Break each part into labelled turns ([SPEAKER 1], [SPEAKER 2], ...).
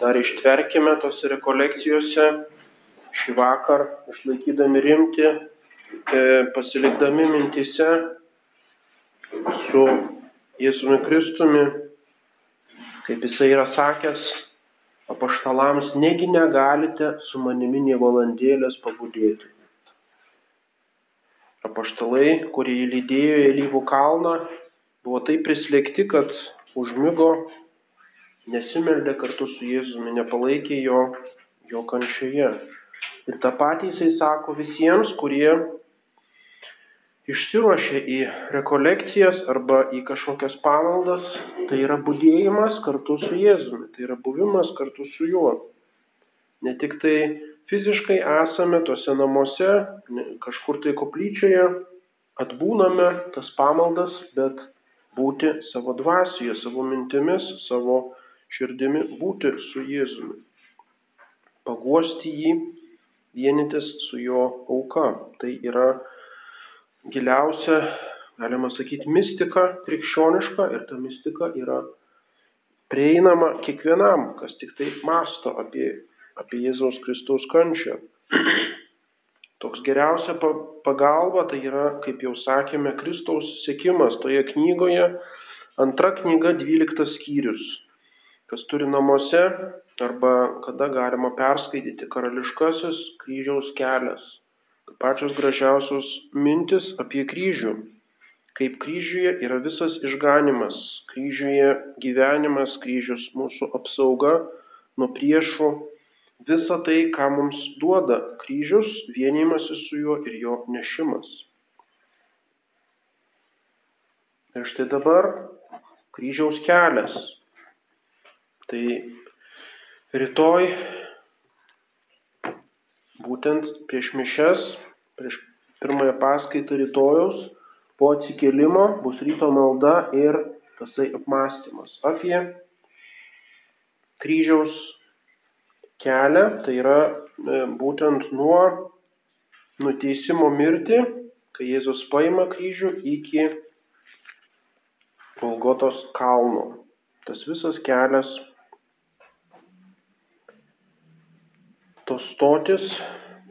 [SPEAKER 1] dar ištverkime tose rekolekcijose šį vakar, išlaikydami rimti, e, pasilikdami mintise su Jėzumi Kristumi, kaip jisai yra sakęs apaštalams, negi negalite su manimi nie valandėlės pabudėti. Apaštalai, kurie įlydėjo į Lyvų kalną, buvo taip prislėgti, kad užmygo, nesimeldė kartu su Jėzumi, nepalaikė jo, jo kančioje. Ir tą patį jisai sako visiems, kurie išsiruošia į rekolekcijas arba į kažkokias pamaldas, tai yra būdėjimas kartu su Jėzumi, tai yra buvimas kartu su juo. Ne tik tai fiziškai esame tuose namuose, kažkur tai koplyčioje, atbūname tas pamaldas, bet būti savo dvasioje, savo mintimis, savo širdimi, būti su Jėzumi. Paguosti jį, vienytis su jo auka. Tai yra giliausia, galima sakyti, mistika krikščioniška ir ta mistika yra prieinama kiekvienam, kas tik tai masto apie apie Jėzaus Kristaus kančią. Toks geriausia pagalba tai yra, kaip jau sakėme, Kristaus sėkimas toje knygoje, antra knyga, dvyliktas skyrius. Kas turi namuose arba kada galima perskaityti karališkasis kryžiaus kelias. Pačios gražiausios mintis apie kryžių. Kaip kryžiuje yra visas išganimas, kryžiuje gyvenimas, kryžius mūsų apsauga nuo priešų visa tai, ką mums duoda kryžius, vienimasis su juo ir jo nešimas. Ir štai dabar kryžiaus kelias. Tai rytoj, būtent prieš mišes, prieš pirmąją paskaitą rytojaus, po atsikėlimo bus ryto malda ir tasai apmąstymas apie kryžiaus kelią, tai yra e, būtent nuo nuteisimo mirti, kai Jėzus paima kryžių iki Golgotos kalno. Tas visas kelias, tos stotis,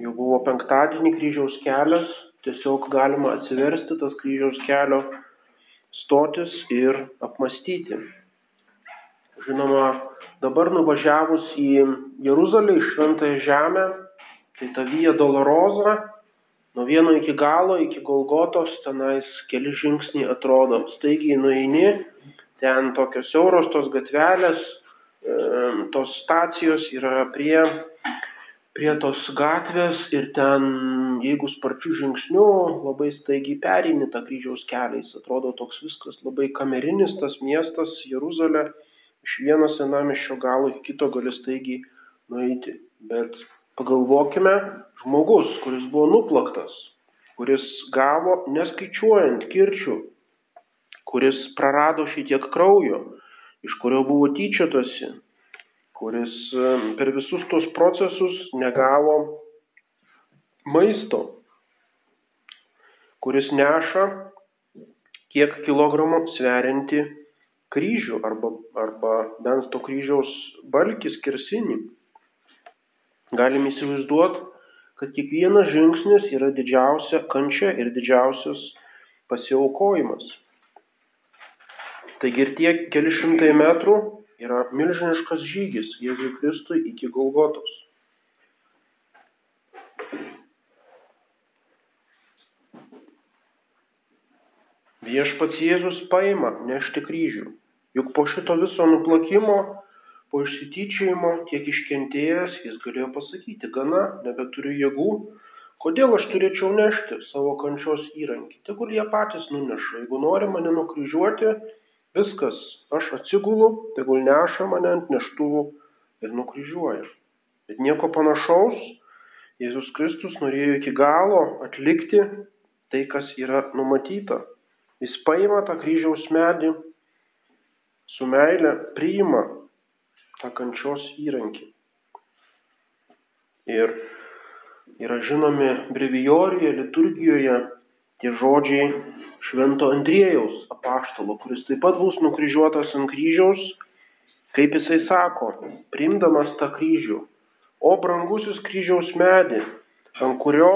[SPEAKER 1] jau buvo penktadienį kryžiaus kelias, tiesiog galima atsiversti tas kryžiaus kelio stotis ir apmastyti. Žinoma, Dabar nuvažiavus į Jeruzalę, į Šventąją Žemę, tai ta Vija Doloroza, nuo vieno iki galo, iki Golgotos, tenais keli žingsniai atrodo staigiai nueini, ten tokios siauros tos gatvelės, tos stacijos yra prie, prie tos gatvės ir ten, jeigu sparčių žingsnių, labai staigiai perini tą kryžiaus keliais. Atrodo toks viskas labai kamerinis tas miestas Jeruzalė iš vieno senamiesčio galo iki kito gali staigiai nueiti. Bet pagalvokime, žmogus, kuris buvo nuplaktas, kuris gavo neskaičiuojant kirčių, kuris prarado šitiek kraujo, iš kurio buvo tyčiotasi, kuris per visus tos procesus negavo maisto, kuris neša kiek kilogramų sverianti kryžių arba, arba bent to kryžiaus balkį skersinį. Galim įsivaizduoti, kad kiekvienas žingsnis yra didžiausia kančia ir didžiausias pasiaukojimas. Taigi ir tie keli šimtai metrų yra milžiniškas žygis Jėzui Kristui iki Golgotos. Viešpats Jėzus paima nešti kryžių. Juk po šito viso nuplakimo, po išsityčiojimo, tiek iškentėjęs, jis galėjo pasakyti, gana, nebeturiu jėgų, kodėl aš turėčiau nešti savo kančios įrankį. Tegul jie patys nuneša, jeigu nori mane nukryžiuoti, viskas, aš atsigulu, tegul neša mane ant neštuvų ir nukryžiuoja. Bet nieko panašaus, Jėzus Kristus norėjo iki galo atlikti tai, kas yra numatyta. Jis paima tą kryžiaus medį, su meile priima tą kančios įrankį. Ir yra žinomi brevijorijoje, liturgijoje tie žodžiai Švento Andriejaus apaštalo, kuris taip pat bus nukryžiuotas ant kryžiaus Kaip jisai sako, priimdamas tą kryžių, o brangusis kryžiaus medį, ant kurio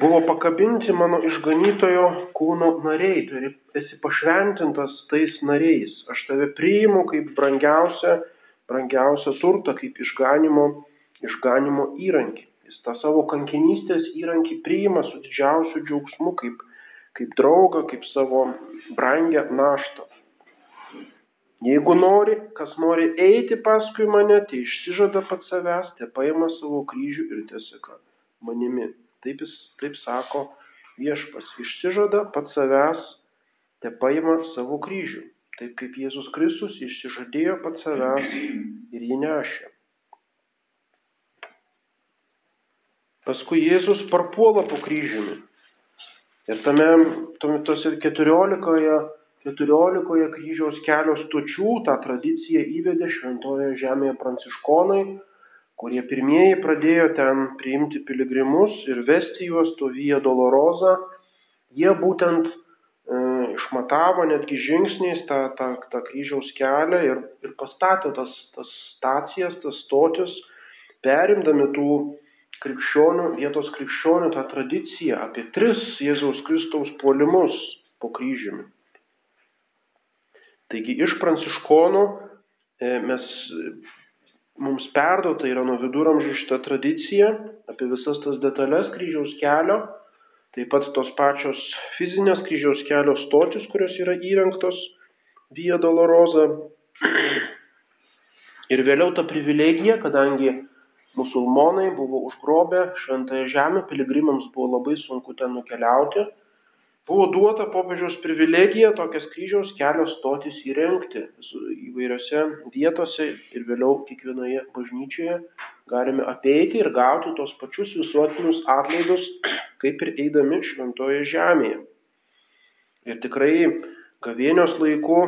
[SPEAKER 1] buvo pakabinti mano išganytojo kūno nariai, turi esi pašventintas tais nariais. Aš tave priimu kaip brangiausią, brangiausią turtą, kaip išganimo, išganimo įrankį. Jis tą savo kankinystės įrankį priima su didžiausiu džiaugsmu, kaip, kaip draugą, kaip savo brangę naštą. Jeigu nori, kas nori eiti paskui mane, tai išsižada pats savęs, te paima savo kryžių ir tiesika manimi. Taip jis, taip sako viešpas, išsižada pats savęs, te paima savo kryžių. Taip kaip Jėzus Kristus išsižadėjo pats savęs ir jį nešė. Paskui Jėzus parpuola po kryžiumi. Ir tame, tose keturiolikoje keturiolikoje kryžiaus kelio stočių tą tradiciją įvedė šventojoje žemėje pranciškonai, kurie pirmieji pradėjo ten priimti piligrimus ir vesti juos to Via Dolorosa. Jie būtent e, išmatavo netgi žingsniais tą, tą, tą kryžiaus kelią ir, ir pastatė tas, tas stacijas, tas stotis, perimdami tų krikščionių, vietos krikščionių tą tradiciją apie tris Jėzaus Kristaus puolimus po kryžiumi. Taigi iš pranciškonų e, mes, mums perduota yra nuo viduramžių šitą tradiciją apie visas tas detalės kryžiaus kelio, taip pat tos pačios fizinės kryžiaus kelio stotis, kurios yra įrengtos Via Dolorosa. Ir vėliau ta privilegija, kadangi musulmonai buvo užgrobę šventąją žemę, piligrimams buvo labai sunku ten nukeliauti, buvo duota popiežiaus privilegija tokias kryžiaus kelio stotis įrengti įvairiose vietose ir vėliau kiekvienoje bažnyčioje galime apeiti ir gauti tos pačius visuotinius atlaidus, kaip ir eidami šventoje žemėje. Ir tikrai gavėnios laiku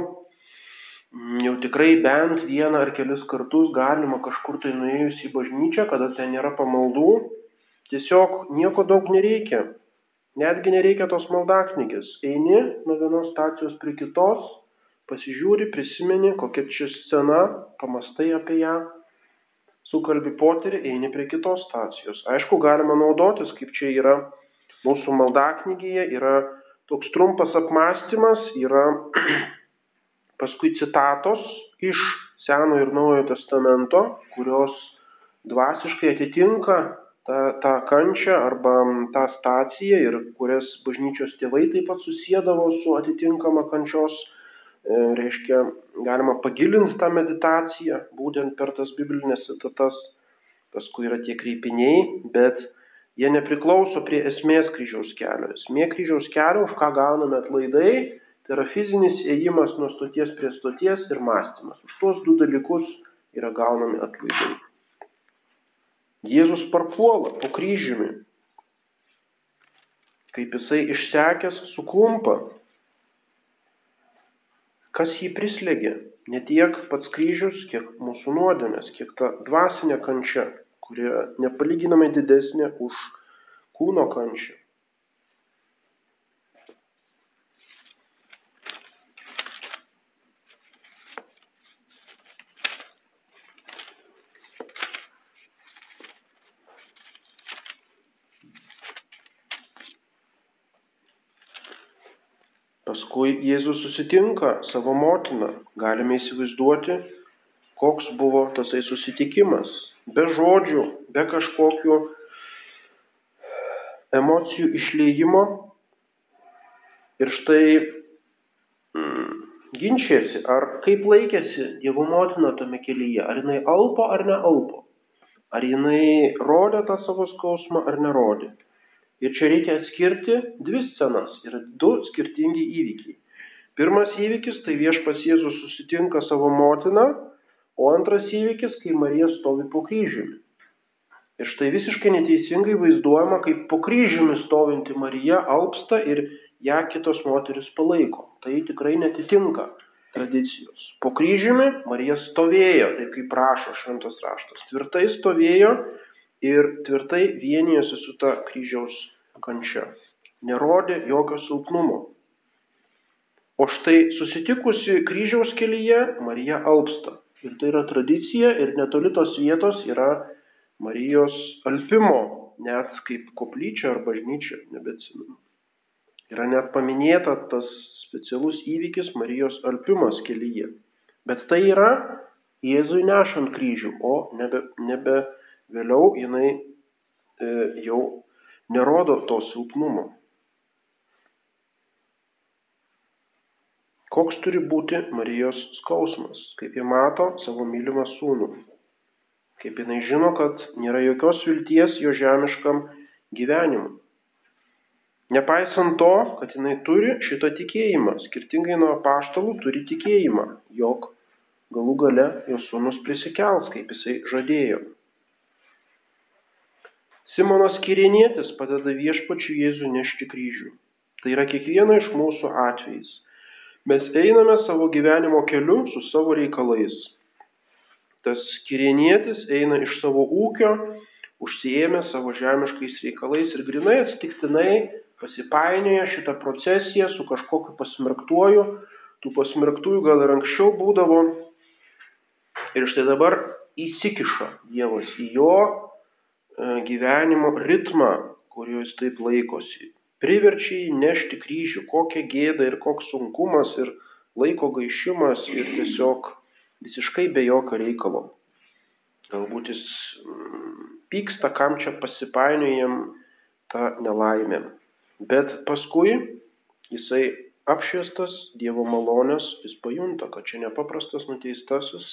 [SPEAKER 1] jau tikrai bent vieną ar kelis kartus galima kažkur tai nuėjus į bažnyčią, kada ten nėra pamaldų, tiesiog nieko daug nereikia Netgi nereikia tos maldaknygės. Eini nuo vienos stacijos prie kitos, pasižiūri, prisimeni, kokia čia scena, pamastai apie ją, sukalbi poterį, eini prie kitos stacijos. Aišku, galima naudotis, kaip čia yra mūsų maldaknygėje, yra toks trumpas apmąstymas, yra paskui citatos iš Senojo ir Naujojo testamento, kurios dvasiškai atitinka tą, tą kančią arba tą staciją ir kurias bažnyčios tėvai taip pat susėdavo su atitinkama kančios, e, reiškia, galima pagilinti tą meditaciją būtent per tas biblinės citatas, paskui yra tie kreipiniai, bet jie nepriklauso prie esmės kryžiaus kelio. Esmė kryžiaus kelio, už ką gauname atlaidai, tai yra fizinis ėjimas nuo stoties prie stoties ir mąstymas. Už tuos du dalykus yra gaunami atlaidai. Jėzus parpuola po kryžiumi, kaip jisai išsekęs suklumpa. Kas jį prislėgė? Ne tiek pats kryžius, kiek mūsų nuodėmės, kiek ta dvasinė kančia, kuri nepalyginamai didesnė už kūno kančią. Paskui Jėzus susitinka savo motiną. Galime įsivaizduoti, koks buvo tasai susitikimas. Be žodžių, be kažkokių emocijų išleidimo. Ir štai mm, ginčiasi, ar kaip laikėsi Dievo motina tame kelyje, ar jinai alpo ar nealpo, ar jinai rodė tą savo skausmą ar nerodė. Ir čia reikia atskirti dvi scenas ir du skirtingi įvykiai. Pirmas įvykis tai viešpas Jėzus susitinka savo motiną, o antras įvykis, kai Marija stovi po kryžiumi. Ir štai visiškai neteisingai vaizduojama, kaip po kryžiumi stovinti Marija alpsta ir ją kitos moteris palaiko. Tai tikrai netitinka tradicijos. Po kryžiumi Marija stovėjo, taip kaip prašo šventas raštas. Tvirtai stovėjo ir tvirtai vienijosi su ta kryžiaus kančia. Nerodė jokio silpnumo. O štai susitikusi kryžiaus kelyje Marija alpsta. Ir tai yra tradicija ir netoli tos vietos yra Marijos alpimo, net kaip koplyčia ar bažnyčia, nebeatsimenu. Yra net paminėta tas specialus įvykis Marijos alpimas kelyje. Bet tai yra Jėzui nešant kryžių, o nebe, nebe vėliau jinai e, jau nerodo to silpnumo. Koks turi būti Marijos skausmas, kaip ji mato savo mylimą sūnų, kaip jinai žino, kad nėra jokios vilties jo žemiškam gyvenimui. Nepaisant to, kad jinai turi šitą tikėjimą, skirtingai nuo paštalų turi tikėjimą, jog galų gale jos sūnus prisikels, kaip jisai žadėjo. Simonas Kirinėtis padeda viešpačiu Jėzų nešti kryžių. Tai yra kiekvieno iš mūsų atvejais. Mes einame savo gyvenimo keliu su savo reikalais. Tas kirinietis eina iš savo ūkio, užsijėmė savo žemiškais reikalais ir grinai atsitiktinai pasipainioja šitą procesiją su kažkokiu pasmerktuoju, tų pasmerktųjų gal ir anksčiau būdavo. Ir štai dabar įsikiša Dievas į jo gyvenimo ritmą, kuriuo jis taip laikosi priverčia jį nešti kryžių, kokia gėda ir koks sunkumas ir laiko gaišimas ir tiesiog visiškai be jokio reikalo. Galbūt jis mm, pyksta, kam čia pasipainiojam tą nelaimę. Bet paskui jisai apšviestas Dievo malonės, jis pajunta, kad čia nepaprastas nuteistasis,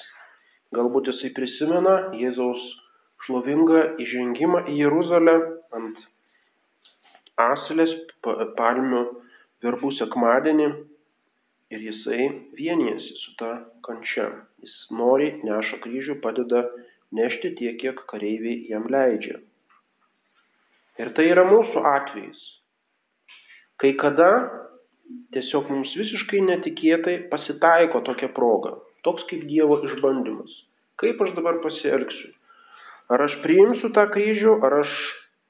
[SPEAKER 1] galbūt jisai prisimena Jėzaus šlovingą įžengimą į Jeruzalę ant asilės palmių verbų sekmadienį ir jisai vienijasi su ta kančia. Jis nori, neša kryžių, padeda nešti tiek, kiek kareiviai jam leidžia. Ir tai yra mūsų atvejais. Kai kada tiesiog mums visiškai netikėtai pasitaiko tokia proga, toks kaip Dievo išbandymas. Kaip aš dabar pasielgsiu? Ar aš priimsiu tą kryžių, ar aš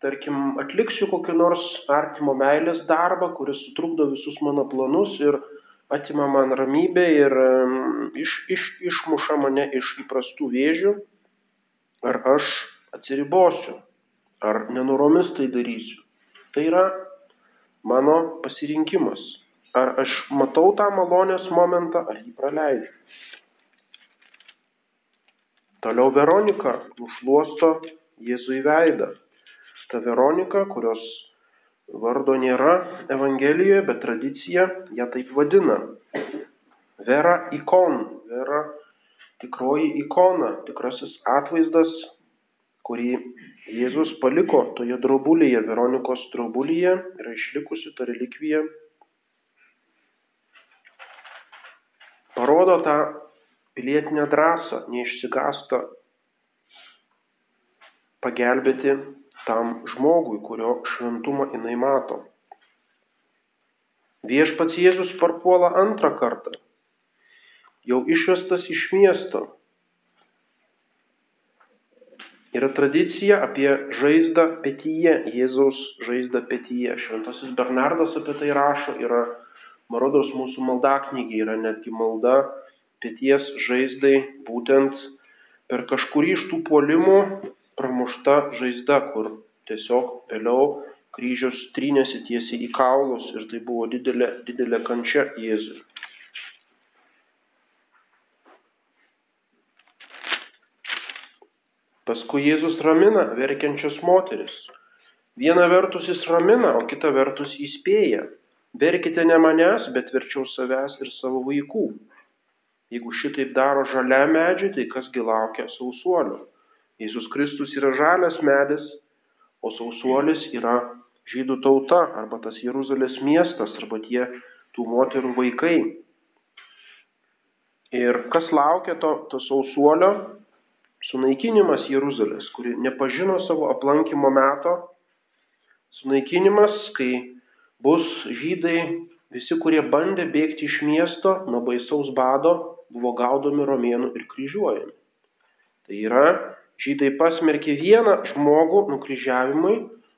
[SPEAKER 1] tarkim atliksiu kokį nors artimo meilės darbą, kuris sutrukdo visus mano planus ir atima man ramybę ir iš, iš, išmuša mane iš įprastų vėžių, ar aš atsiribosiu, ar nenoromis tai darysiu. Tai yra mano pasirinkimas. Ar aš matau tą malonės momentą, ar jį praleidžiu. Toliau Veronika nušluosto Jėzui veidą ta Veronika, kurios vardo nėra Evangelijoje, bet tradicija ją taip vadina. Vera ikon, vera tikroji ikona, tikrasis atvaizdas, kurį Jėzus paliko toje drobulėje, Veronikos drobulėje, yra išlikusi ta relikvija. Parodo tą pilietinę drąsą, neišsigasta pagelbėti tam žmogui, kurio šventumą jinai mato. Viešpats Jėzus parpuola antrą kartą, jau išvestas iš miesto. Yra tradicija apie žaizdą petyje, Jėzaus žaizdą petyje. Šventasis Bernardas apie tai rašo, yra Marodos mūsų maldaknygė, yra netgi malda peties žaizdai, būtent per kažkurį iš tų puolimų pramušta žaizda, kur tiesiog vėliau kryžius trynėsi tiesiai į kaulus ir tai buvo didelė, didelė kančia Jėzui. Paskui Jėzus ramina verkiančias moteris. Viena vertus jis ramina, o kita vertus įspėja. Verkite ne manęs, bet verčiau savęs ir savo vaikų. Jeigu šitaip daro žalia medžiai, tai kasgi laukia sausuolių. Jėzus Kristus yra žalias medis, o sausuolis yra žydų tauta arba tas Jeruzalės miestas arba tie tų moterų vaikai. Ir kas laukia to, to sausuolio? Sunaikinimas Jeruzalės, kuri nepažino savo aplankimo meto. Sunaikinimas, kai bus žydai, visi, kurie bandė bėgti iš miesto nuo baisaus bado, buvo gaudomi romėnų ir kryžiuojami. Tai yra žydai pasmerkė vieną žmogų nukryžiavimui,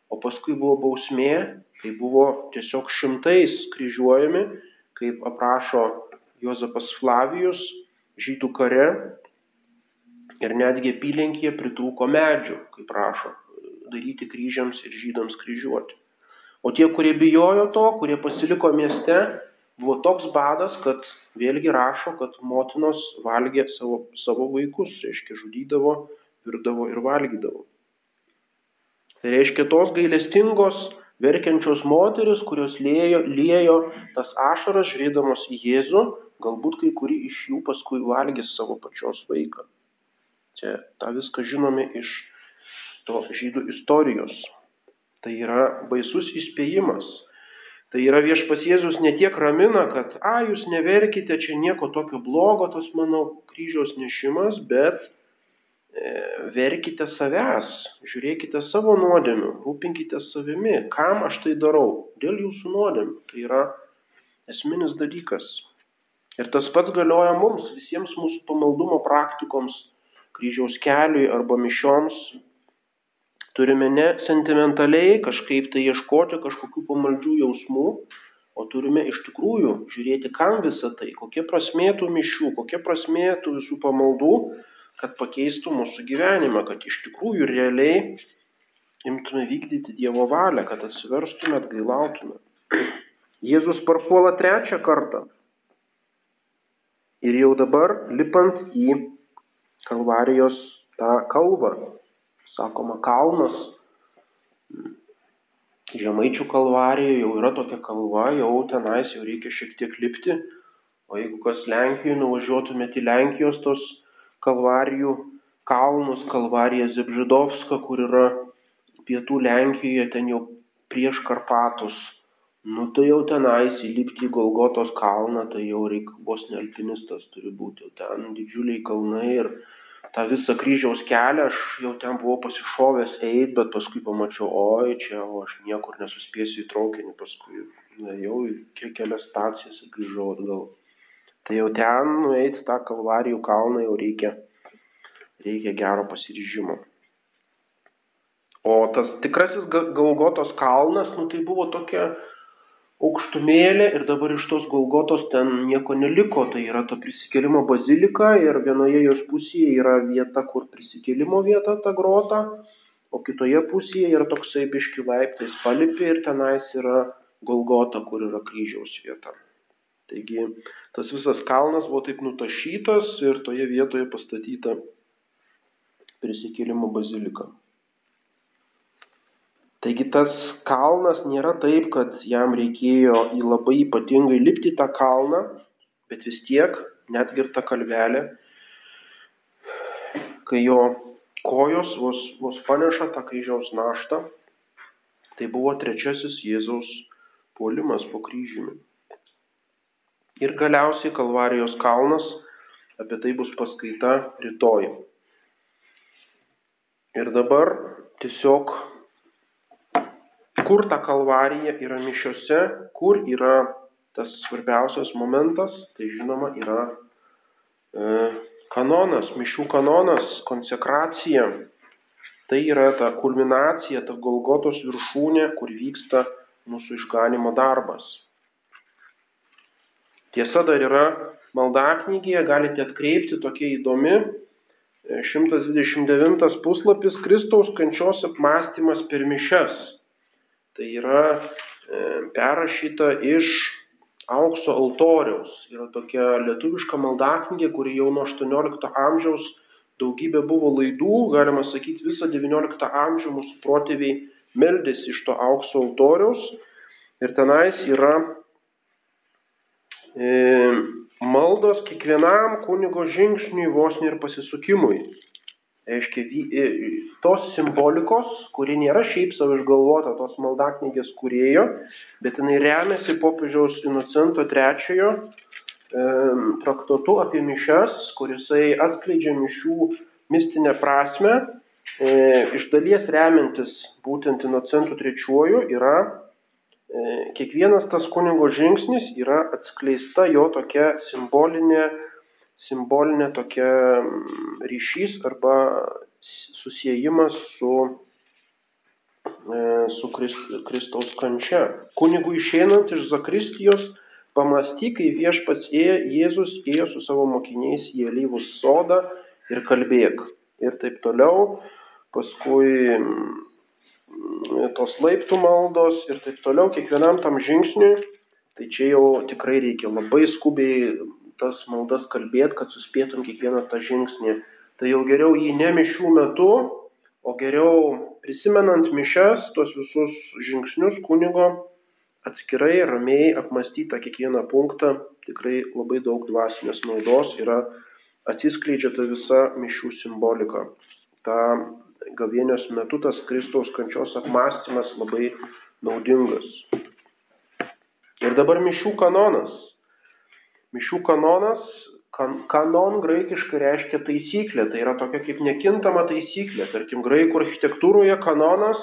[SPEAKER 1] o paskui buvo bausmė, kai buvo tiesiog šimtais kryžiuojami, kaip aprašo Jozapas Flavijus žydų kare ir netgi apylinkėje pritrūko medžių, kaip rašo, daryti kryžiams ir žydams kryžiuoti. O tie, kurie bijojo to, kurie pasiliko mieste, buvo toks badas, kad vėlgi rašo, kad motinos valgė savo, savo vaikus, reiškia žudydavo, virdavo ir valgydavo. Tai reiškia tos gailestingos, verkiančios moteris, kurios lėjo, lėjo tas ašaras žiūrėdamos į Jėzų, galbūt kai kuri iš jų paskui valgys savo pačios vaiką. Čia tą viską žinome iš to žydų istorijos. Tai yra baisus įspėjimas. Tai yra viešpas Jėzus ne tiek ramina, kad, a, jūs neverkite, čia nieko tokio blogo, tas mano kryžiaus nešimas, bet e, verkite savęs, žiūrėkite savo nuodėmių, rūpinkite savimi, kam aš tai darau, dėl jūsų nuodėmių. Tai yra esminis dalykas. Ir tas pats galioja mums, visiems mūsų pamaldumo praktikoms, kryžiaus keliui arba mišioms, Turime ne sentimentaliai kažkaip tai ieškoti kažkokių pamaldžių jausmų, o turime iš tikrųjų žiūrėti, kam visa tai, kokie prasmė tų mišių, kokie prasmė tų visų pamaldų, kad pakeistų mūsų gyvenimą, kad iš tikrųjų realiai imtume vykdyti Dievo valią, kad atsiverstume, atgailautume. Jėzus parpuola trečią kartą. Ir jau dabar lipant į Kalvarijos tą kalvą, sakoma, kalnas. Žemaičių kalvarijoje jau yra tokia kalva, jau tenais jau reikia šiek tiek lipti. O jeigu kas Lenkijoje nuvažiuotumėte į Lenkijos tos kalvarijų kalnus, kalvarija Zebžidovska, kur yra pietų Lenkijoje, ten jau prieš Karpatus. Nu tai jau tenais įlipti į Golgotos kalną, tai jau reikia vos ne alpinistas turi būti. Ten didžiuliai kalnai ir tą visą kryžiaus kelią aš jau ten buvau pasišovęs eit, bet paskui pamačiau, oi, čia o aš niekur nesuspėsiu į traukinį, paskui nuėjau į kelias stacijas ir grįžau atgal. Tai jau ten nueiti tą kalvarijų kalną jau reikia, reikia gero pasiryžimo. O tas tikrasis Galgotos kalnas, nu tai buvo tokia aukštumėlė ir dabar iš tos Golgotos ten nieko neliko, tai yra ta prisikėlimo bazilika ir vienoje jos pusėje yra vieta, kur prisikėlimo vieta ta grota, o kitoje pusėje yra toksai biški laiptais palipi ir tenais yra Golgota, kur yra kryžiaus vieta. Taigi tas visas kalnas buvo taip nutašytas ir toje vietoje pastatyta prisikėlimo bazilika. Taigi tas kalnas nėra taip, kad jam reikėjo į labai ypatingai lipti tą kalną, bet vis tiek netgi ir ta kalvelė, kai jo kojos vos, vos paneša tą kryžiaus naštą, tai buvo trečiasis Jėzaus puolimas po kryžiumi. Ir galiausiai Kalvarijos kalnas, apie tai bus paskaita rytoj. Ir dabar tiesiog kur ta kalvarija yra mišiuose, kur yra tas svarbiausias momentas, tai žinoma yra e, kanonas, mišių kanonas, konsekracija. Tai yra ta kulminacija, ta Golgotos viršūnė, kur vyksta mūsų išganimo darbas. Tiesa dar yra maldaknygėje, galite atkreipti tokia įdomi 129 e, puslapis Kristaus kančios apmąstymas per mišes tai yra e, perrašyta iš aukso altoriaus. Yra tokia lietuviška maldaknygė, kuri jau nuo 18 amžiaus daugybė buvo laidų, galima sakyti, visą 19 amžių mūsų protėviai meldėsi iš to aukso altoriaus. Ir tenais yra e, maldos kiekvienam kunigo žingsniui, vos ir pasisukimui reiškia, tos simbolikos, kuri nėra šiaip savo išgalvota tos maldaknygės kurėjo, bet jinai remiasi popiežiaus Inocento e, traktatu apie mišes, kurisai atskleidžia mišių mistinę prasme, iš dalies remiantis būtent Inocentų III yra e, kiekvienas tas kunigo žingsnis yra atskleista jo tokia simbolinė simbolinė tokia mm, ryšys arba susijimas su, e, su Kristaus kančia. Kunigų išeinant iš Zakristijos pamastyk, kai viešpats ėjo, Jėzus ėjo su savo mokiniais į alyvų sodą ir kalbėk. Ir taip toliau, paskui mm, tos laiptų maldos ir taip toliau, kiekvienam tam žingsniui, tai čia jau tikrai reikia labai skubiai tas maldas kalbėti, kad suspėtum kiekvieną tą žingsnį. Tai jau geriau jį ne mišių metu, o geriau prisimenant mišes, tuos visus žingsnius kunigo atskirai, ramiai apmastytą kiekvieną punktą, tikrai labai daug dvasinės naudos yra atsiskleidžia ta visa mišių simbolika. Ta gavienės metu tas Kristaus kančios apmąstymas labai naudingas. Ir dabar mišių kanonas. Mišių kanonas, kan, kanon graikiškai reiškia taisyklė, tai yra tokia kaip nekintama taisyklė. Tarkim, graikų architektūroje kanonas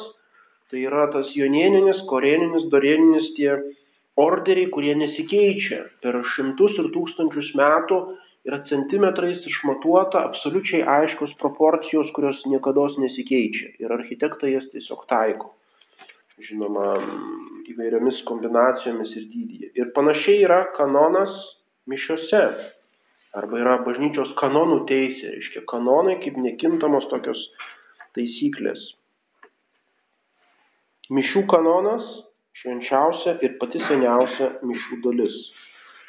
[SPEAKER 1] Tai yra tas jonieninis, koreninis, doreninis tie orderiai, kurie nesikeičia. Per šimtus ir tūkstančius metų yra centimetrais išmatuota absoliučiai aiškios proporcijos, kurios niekada nesikeičia. Ir architektai jas tiesiog taiko. Žinoma, įvairiomis kombinacijomis ir dydyje. Ir panašiai yra kanonas mišiose. Arba yra bažnyčios kanonų teisė. Reiškia, kanonai kaip nekintamos tokios taisyklės. Mišių kanonas švenčiausia ir pati seniausia mišių dalis.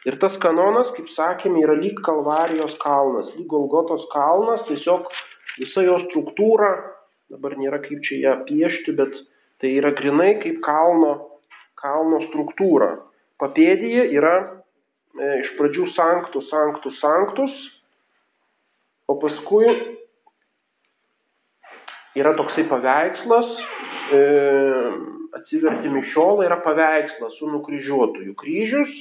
[SPEAKER 1] Ir tas kanonas, kaip sakėme, yra lyg Kalvarijos kalnas, lyg Golgotos kalnas, tiesiog visa jo struktūra, dabar nėra kaip čia ją piešti, bet tai yra grinai kaip kalno, kalno struktūra. Papėdėje yra iš pradžių sanktus, sanktus, sanktus, o paskui yra toksai paveikslas, e, atsiverti mišiolą yra paveikslas su nukryžiuotojų kryžius.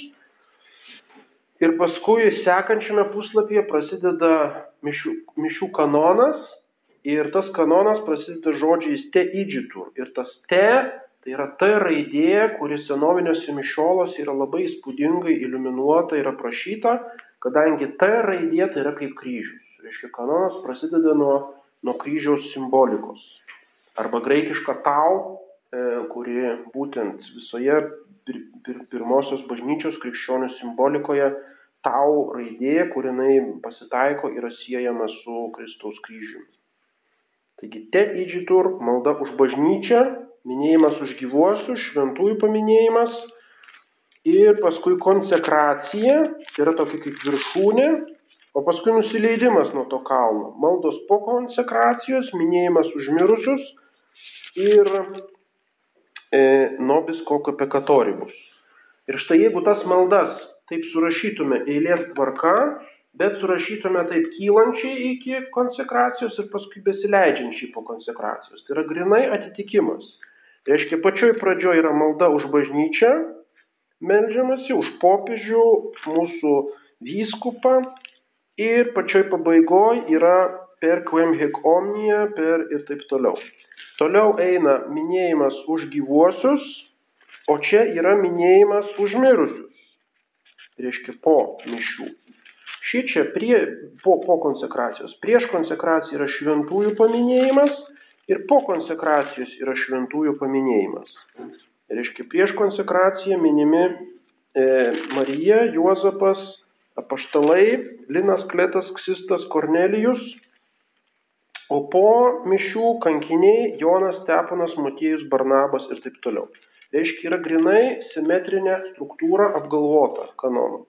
[SPEAKER 1] Ir paskui sekančiame puslapyje prasideda mišių, mišių kanonas ir tas kanonas prasideda žodžiais te įdžitur. Ir tas te tai yra ta raidė, kuri senoviniuose mišiolose yra labai įspūdingai iliuminuota ir aprašyta, kadangi ta raidė tai yra kaip kryžius. Reiškia, kanonas prasideda nuo nuo kryžiaus simbolikos. Arba graikiška tau, e, kuri būtent visoje pir, pir, pirmosios bažnyčios krikščionių simbolikoje tau raidė, kurinai pasitaiko, yra siejama su Kristaus kryžiumi. Taigi te įdžitur, malda už bažnyčią, minėjimas už gyvuosius, šventųjų paminėjimas ir paskui konsekracija, tai yra tokia kaip viršūnė, o paskui nusileidimas nuo to kalno, maldos po konsekracijos, minėjimas už mirusius ir e, nobis kokio pekatoribus. Ir štai jeigu tas maldas taip surašytume eilės tvarka, bet surašytume taip kylančiai iki konsekracijos ir paskui besileidžiančiai po konsekracijos. Tai yra grinai atitikimas. Tai reiškia, pačioj pradžioje yra malda už bažnyčią, melžiamasi už popiežių, mūsų vyskupą, ir pačioj pabaigoj yra per quem hic omnia, per ir taip toliau. Toliau eina minėjimas už gyvuosius, o čia yra minėjimas už mirusius. Reiškia po mišių. Šį čia prie, po, po konsekracijos. Prieš konsekraciją yra šventųjų paminėjimas ir po konsekracijos yra šventųjų paminėjimas. Reiškia, prieš konsekraciją minimi e, Marija, Juozapas, apaštalai Linas Kletas Ksistas Kornelijus, o po mišių kankiniai Jonas Stepanas Motiejus Barnabas ir taip toliau. Reiškia, yra grinai simetrinė struktūra apgalvota kanonų.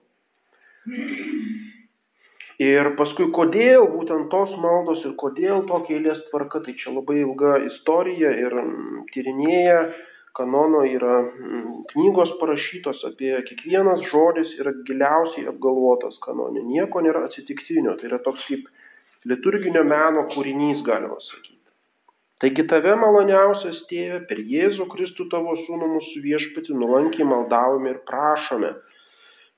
[SPEAKER 1] Ir paskui, kodėl būtent tos maldos ir kodėl tokia eilės tvarka, tai čia labai ilga istorija ir tyrinėja kanono yra mm, knygos parašytos apie kiekvienas žodis yra giliausiai apgalvotas kanone. Nieko nėra atsitiktinio, tai yra toks kaip liturginio meno kūrinys, galima sakyti. Taigi tave maloniausias tėve, per Jėzų Kristų tavo sūnų mūsų viešpati nuolankiai maldavome ir prašome.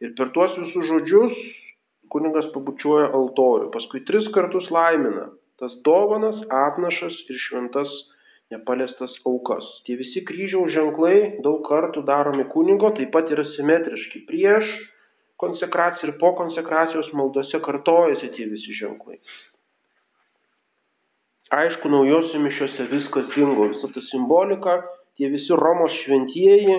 [SPEAKER 1] Ir per tuos visus žodžius kuningas pabučiuoja altorių, paskui tris kartus laimina tas dovanas, atnašas ir šventas nepaliestas aukas. Tie visi kryžiaus ženklai daug kartų daromi kunigo, taip pat yra simetriški. Prieš konsekraciją ir po konsekracijos maldose kartojasi tie visi ženklai. Aišku, naujose mišiose viskas dingo, visa ta simbolika, tie visi Romos šventieji,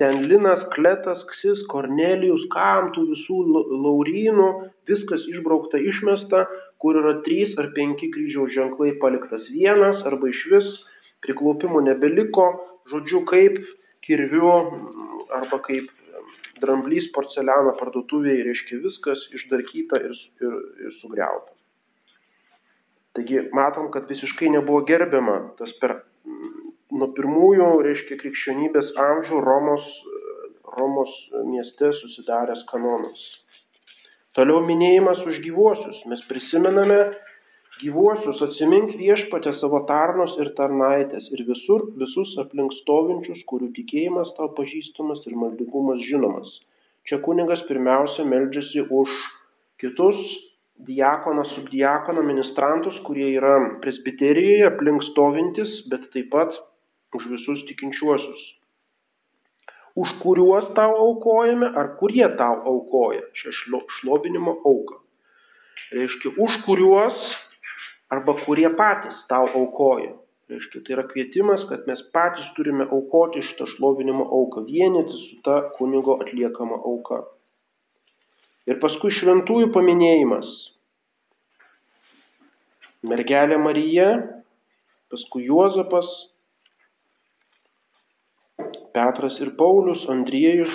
[SPEAKER 1] ten Linas, Kletas, Ksis, Kornelijus, kam tų visų laurynų, viskas išbraukta, išmesta, kur yra trys ar penki kryžiaus ženklai paliktas vienas, arba iš vis priklaupimų nebeliko, žodžiu, kaip kirviu arba kaip dramblys porceliano parduotuvėje, reiškia viskas išdarkyta ir, ir, ir sugriauta. Taigi matom, kad visiškai nebuvo gerbiama tas per nuo pirmųjų, reiškia, krikščionybės amžių Romos, Romos mieste susidaręs kanonas. Toliau minėjimas už gyvuosius. Mes prisimename gyvuosius, atsimink viešpatę savo tarnus ir tarnaitės ir visur, visus aplink stovinčius, kurių tikėjimas tau pažįstamas ir maldingumas žinomas. Čia kunigas pirmiausia meldžiasi už kitus diakoną, subdiakoną, ministrantus, kurie yra presbiterijoje aplink stovintis, bet taip pat už visus tikinčiuosius. Už kuriuos tau aukojame, ar kurie tau aukoja šią šlovinimo auką. Reiškia, už kuriuos arba kurie patys tau aukoja. Reiškia, tai yra kvietimas, kad mes patys turime aukoti šitą šlovinimo auką, vienyti su ta kunigo atliekama auka. Ir paskui šventųjų paminėjimas. Mergelė Marija, paskui Juozapas, Petras ir Paulius, Andriejus,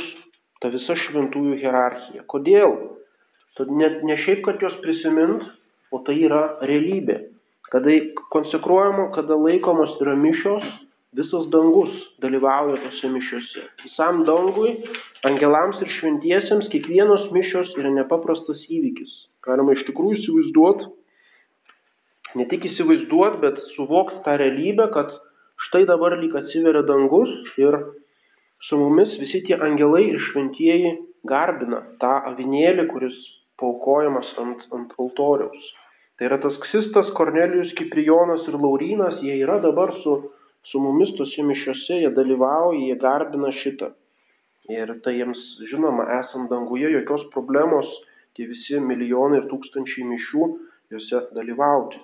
[SPEAKER 1] ta visa šventųjų hierarchija. Kodėl? Tad net ne šiaip, kad jos prisimint, o tai yra realybė. Kada konsekruojama, kada laikomos yra mišios, visas dangus dalyvauja tose mišiose. Visam dangui, angelams ir šventiesiems kiekvienos mišios yra nepaprastas įvykis. Galima iš tikrųjų įsivaizduoti, ne tik įsivaizduoti, bet suvokti tą realybę, kad štai dabar lyg atsiveria dangus ir su mumis visi tie angelai ir šventieji garbina tą avinėlį, kuris paukojamas ant, ant altoriaus. Tai yra tas Ksistas, Kornelijus, Kiprijonas ir Laurynas, jie yra dabar su, su mumis tose mišiuose, jie dalyvauja, jie garbina šitą. Ir tai jiems, žinoma, esant danguje, jokios problemos tie visi milijonai ir tūkstančiai mišių juose dalyvauti.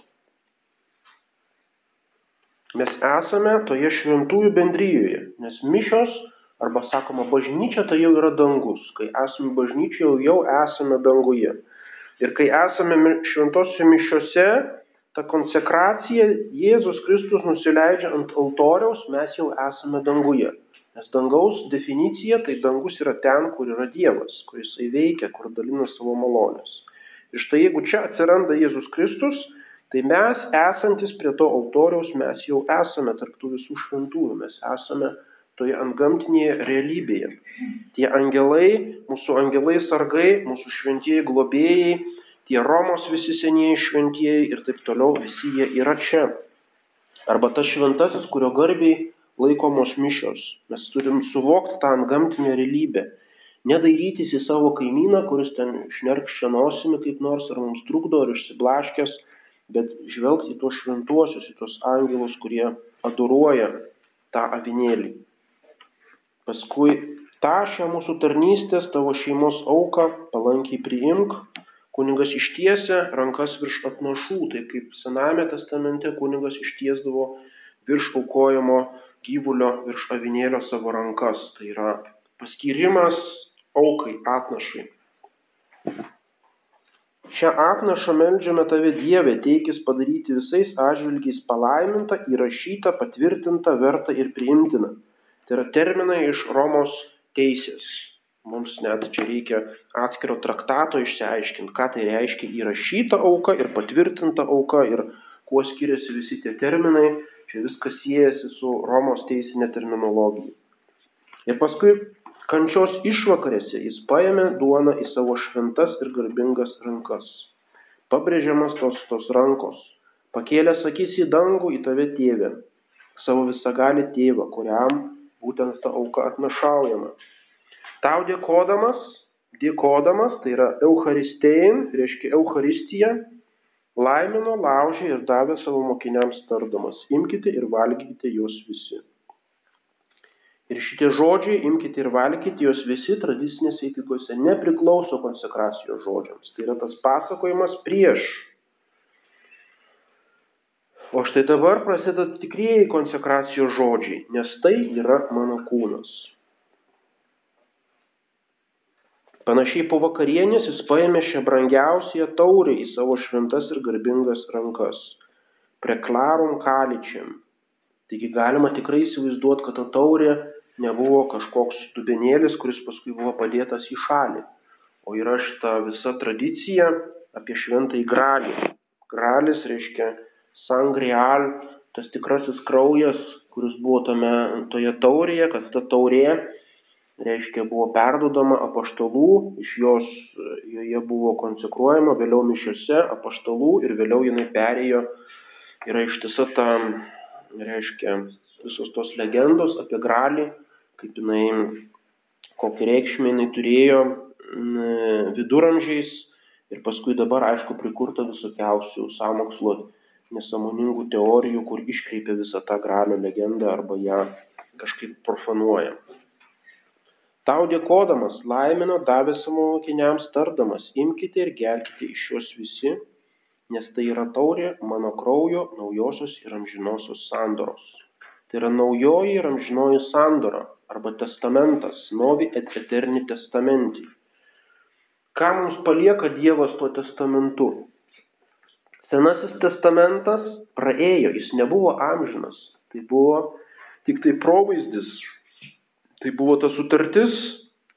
[SPEAKER 1] Mes esame toje šventųjų bendryjoje, nes mišios Arba sakoma, bažnyčia tai jau yra dangus. Kai esame bažnyčioje, jau esame danguje. Ir kai esame šventosiuose mišiuose, ta konsekracija Jėzus Kristus nusileidžia ant altoriaus, mes jau esame danguje. Nes dangaus definicija tai dangus yra ten, kur yra Dievas, kur jisai veikia, kur dalina savo malonės. Ir štai jeigu čia atsiranda Jėzus Kristus, tai mes esantis prie to altoriaus, mes jau esame tarptų visų šventųjų, mes esame toje antgamtinėje realybėje. Tie angelai, mūsų angelai sargai, mūsų šventieji globėjai, tie Romos visi senieji šventieji ir taip toliau, visi jie yra čia. Arba tas šventasis, kurio garbiai laikomos mišios. Mes turim suvokti tą antgamtinę realybę. Nedairytis į savo kaimyną, kuris ten šnerkščia nosimi kaip nors ar mums trukdo ar išsiblaškęs, bet žvelgti į tuos šventuosius, į tuos angelus, kurie adoruoja tą avinėlį. Paskui tą šią mūsų tarnystės, tavo šeimos auką palankiai priimk. Kunigas ištiesia rankas virš atnašų, tai kaip Sename testamente kunigas ištiesdavo virš aukojamo gyvulio, virš avinėlio savo rankas. Tai yra paskyrimas aukai, atnašai. Šią atnašą melžiame tave Dieve, teikis padaryti visais atžvilgiais palaimintą, įrašytą, patvirtintą, vertą ir priimtiną Tai yra terminai iš Romos teisės. Mums net čia reikia atskiro traktato išsiaiškinti, ką tai reiškia įrašyta auka ir patvirtinta auka ir kuo skiriasi visi tie terminai. Čia viskas siejasi su Romos teisinė terminologija. Ir paskui kančios išvakarėse jis paėmė duoną į savo šventas ir garbingas rankas. Pabrėžiamas tos, tos rankos. Pakėlęs akis į dangų, į tave tėvę, savo visagalį tėvą, kuriam būtent ta auka atnašaujama. Tau dėkodamas, dėkodamas, tai yra Eucharistein, reiškia Eucharistija, laimino, laužė ir davė savo mokiniams tardamas, imkite ir valgykite juos visi. Ir šitie žodžiai, imkite ir valgykite juos visi tradicinėse įtikose, nepriklauso konsekracijos žodžiams. Tai yra tas pasakojimas prieš O štai dabar prasideda tikrieji konsekracijos žodžiai, nes tai yra mano kūnas. Panašiai po vakarienės jis paėmė šią brangiausią taurę į savo šventas ir garbingas rankas. Preklarum kaličiam. Taigi galima tikrai įsivaizduoti, kad ta taurė nebuvo kažkoks dubenėlis, kuris paskui buvo padėtas į šalį. O yra šita visa tradicija apie šventąjį gralį. Gralis reiškia sangrial, tas tikrasis kraujas, kuris buvo tame, toje taurėje, kad ta taurė reiškia buvo perdodama apaštalų, iš jos joje buvo konsekruojama, vėliau mišiuose apaštalų ir vėliau jinai perėjo, yra ištisa ta, reiškia, visos tos legendos apie gralį, kaip jinai, kokį reikšmę jinai turėjo viduramžiais ir paskui dabar, aišku, prikurta visokiausių samokslo nesamoningų teorijų, kur iškreipia visą tą gralio legendą arba ją kažkaip profanuoja. Tau dėkodamas laimino davė savo mokiniams tardamas, imkite ir gerkite iš jos visi, nes tai yra taurė mano kraujo naujosios ir amžinosios sandoros. Tai yra naujoji ir amžinoji sandora arba testamentas, novi et eterni testamenti. Ką mums palieka Dievas tuo testamentu? Senasis testamentas praėjo, jis nebuvo amžinas, tai buvo tik tai provaizdis Tai buvo ta sutartis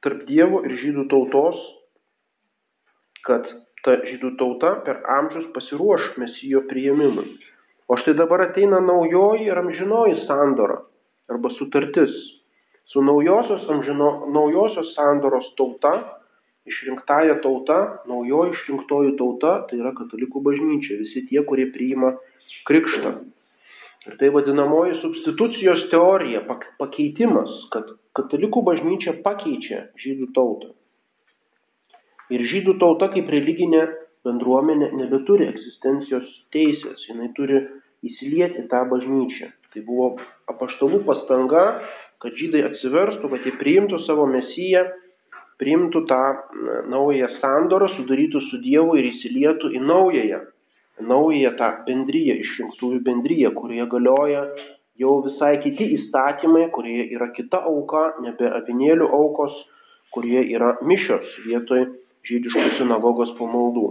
[SPEAKER 1] tarp Dievo ir žydų tautos, kad ta žydų tauta per amžius pasiruoš mesijo priėmimui. O štai dabar ateina naujoji ir amžinoji sandora arba sutartis su naujosios, amžino, naujosios sandoros tauta, išrinktąją tauta, naujoji išrinktoji tauta, tai yra katalikų bažnyčia, visi tie, kurie priima krikštą. Ir tai vadinamoji substitucijos teorija, pakeitimas, kad katalikų bažnyčia pakeičia žydų tautą. Ir žydų tauta kaip religinė bendruomenė nebeturi egzistencijos teisės, jinai turi įsilieti tą bažnyčią. Tai buvo apaštalų pastanga, kad žydai atsiverstų, kad jie priimtų savo mesiją, priimtų tą naują sandorą, sudarytų su Dievu ir įsilietų į naująją naują tą bendryją, išrinktųjų bendryją, kurioje galioja jau visai kiti įstatymai, kurie yra kita auka, nebe avinėlių aukos, kurie yra mišios vietoj žydiškų sinagogos pamaldų.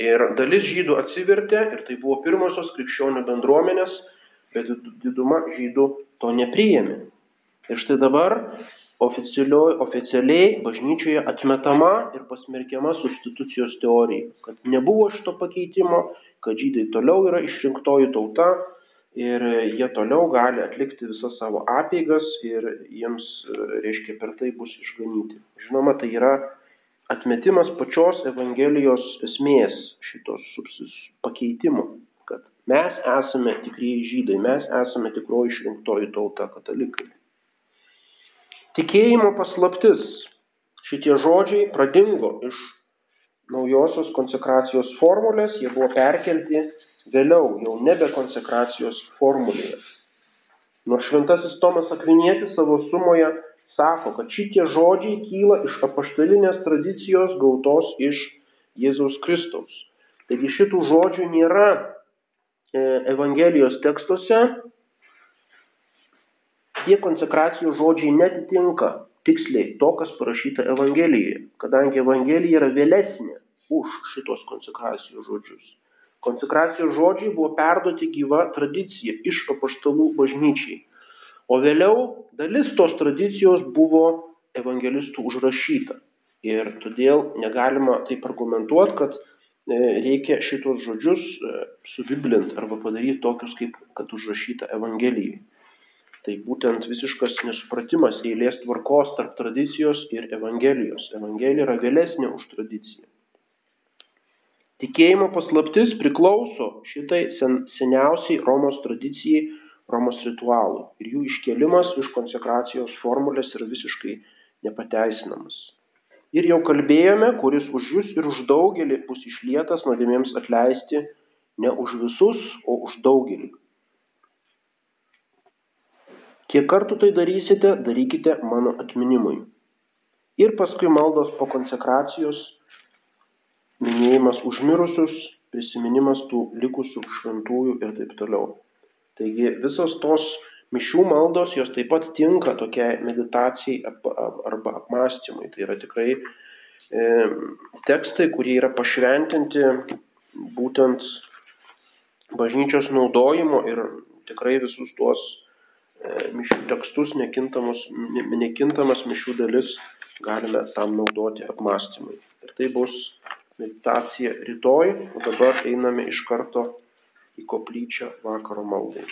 [SPEAKER 1] Ir dalis žydų atsivertė ir tai buvo pirmosios krikščionių bendruomenės, bet diduma žydų to nepriėmė. Ir štai dabar oficialiai bažnyčioje atmetama ir pasmerkiama substitucijos teorija, kad nebuvo šito pakeitimo, kad žydai toliau yra išrinktoji tauta ir jie toliau gali atlikti visas savo apeigas ir jiems, reiškia, per tai bus išganyti. Žinoma, tai yra atmetimas pačios Evangelijos esmės šitos pakeitimo, kad mes esame tikrieji žydai, mes esame tikroji išrinktoji tauta katalikai. Tikėjimo paslaptis. Šitie žodžiai pradingo iš naujosios konsekracijos formulės, jie buvo perkelti vėliau, jau nebe konsekracijos formulėje. Nors šventasis Tomas Akvinėtis savo sumoje sako, kad šitie žodžiai kyla iš apaštalinės tradicijos gautos iš Jėzaus Kristaus. Taigi šitų žodžių nėra e, Evangelijos tekstuose, tie konsekracijos žodžiai netitinka tiksliai to, kas parašyta Evangelijoje, kadangi Evangelija yra vėlesnė už šitos konsekracijos žodžius. Konsekracijos žodžiai buvo perduoti gyva tradicija iš apaštalų bažnyčiai. O vėliau dalis tos tradicijos buvo evangelistų užrašyta. Ir todėl negalima taip argumentuoti, kad e, reikia šitos žodžius e, suviblinti arba padaryti tokius, kaip kad užrašyta Evangelijai. Tai būtent visiškas nesupratimas eilės tvarkos tarp tradicijos ir Evangelijos. Evangelija yra vėlesnė už tradiciją. Tikėjimo paslaptis priklauso šitai sen, seniausiai Romos tradicijai, Romos ritualui. Ir jų iškelimas iš konsekracijos formulės yra visiškai nepateisinamas. Ir jau kalbėjome, kuris už jūs ir už daugelį bus išlietas nuodėmėms atleisti ne už visus, o už daugelį. Kiek kartų tai darysite, darykite mano atminimui. Ir paskui maldos po konsekracijos, minėjimas užmirusius, prisiminimas tų likusių šventųjų ir taip toliau. Taigi visos tos mišių maldos jos taip pat tinka tokiai meditacijai arba apmąstymui. Tai yra tikrai e, tekstai, kurie yra pašventinti būtent bažnyčios naudojimo ir tikrai visus tuos mišių tekstus, nekintamas mišių dalis galime tam naudoti apmąstymui. Ir tai bus meditacija rytoj, o dabar einame iš karto į koplyčią vakaro maldai.